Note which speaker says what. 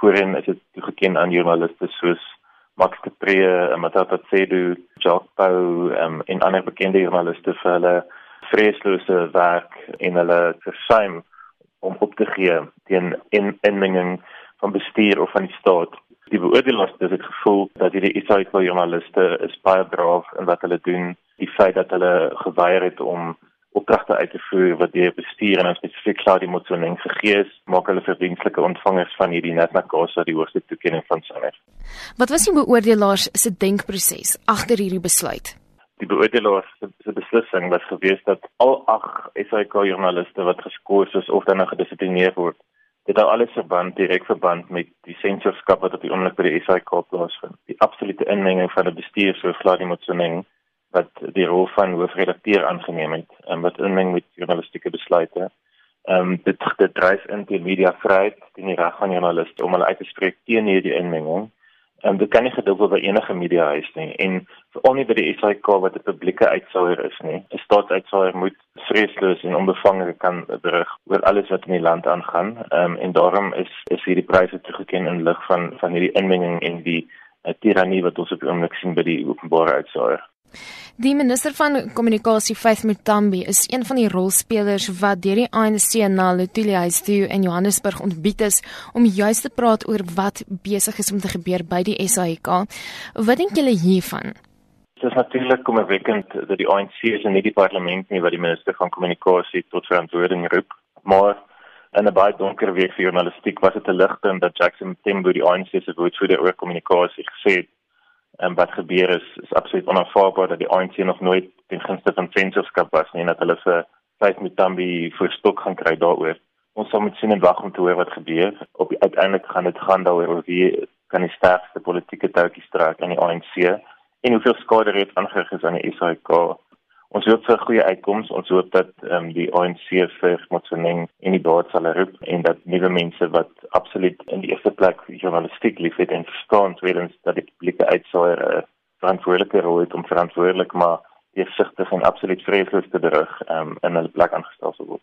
Speaker 1: Voorheen is dit toegeken aan joernaliste soos Max de Pre, Matata Tsedu, Jacques Pau um, en ander bekende joernaliste vir hulle vreeslose werk en hulle versuim om op te gee teen inmenging van bestuur of van die staat. Die beoordelaars het dit gevoel dat hierdie ISAID joernaliste is baie braaf in wat hulle doen. Die feit dat hulle geweier het om opdragte uit te voer wat deur bestuur en spesifiek klaar die motsoneng gegee is, maak hulle verdienstelike ontvangers van hierdie Netnakasa die hoogste toekenning van SANEF.
Speaker 2: Wat was die beoordelaars se denkproses agter hierdie besluit?
Speaker 1: Die beoordelaars se beslissing was gewees dat al ag SAK joernaliste wat geskoors is of dan gedissiplineer word, dit al alles verband direk verband met die sensorskap wat op die oomblik by die SAK plaasvind. Die absolute inmenging van 'n bestuur so vlak die motsoneng wat die rol van hoofredakteur aangeneem het en wat inmeng met journalistieke besluite. Ehm um, dit dit dryf in die media vryheid teen die reg van joernaliste om hulle uit te spreek teen hierdie inmenging. En um, dit kan nie geduld word by enige media huis nie en veral nie by die SAK wat 'n publieke uitsouer is nie. 'n Staatsuitsouer moet vreesloos en onbevange kan berig oor alles wat in die land aangaan. Ehm um, en daarom is is hierdie pryse toegekend in lig van van hierdie inmenging en die uh, tirannie wat ons op die oomblik sien by die openbare uitsouer.
Speaker 2: Die minister van kommunikasie Faith Mutambi is een van die rolspelers wat deur die ANC na Lotuli House toe in Johannesburg ontbied is om juis te praat oor wat besig is om te gebeur by die SAIK. Wat dink julle hiervan?
Speaker 1: Dit is natuurlik kommerwekkend dat die ANC is in die parlement nie wat die minister van kommunikasie tot verantwoording roep, maar in 'n baie donker week vir journalistiek was dit 'n ligpunt dat Jackson Tembo die ANC se woordvoerder oor kommunikasie gesê het en wat gebeur is is absoluut onaanvaarbaar dat die ANC nog nooit ten gunste van sensorskap was nie en dat hulle vir Faith Mutambi vir stok gaan kry daaroor. Ons sal moet sien en wag om te hoor wat gebeur. Op uiteindelik gaan dit gaan daaroor wie kan die sterkste politieke touwtjies trek in die ANC en hoeveel skade reeds aangerig is aan die SAK ons hoop vir 'n goeie uitkoms. Ons hoop dat ehm um, die ANC vir Motsoeneng en die board sal roep en dat nuwe mense wat absoluut in die eerste plek journalistiek liefhet en verstaan tweedens dat die publieke uitsaier 'n verantwoordelike rol het om verantwoordelik maar eersigtig en absoluut vreesloos te berig ehm um, in hulle plek aangestel te word.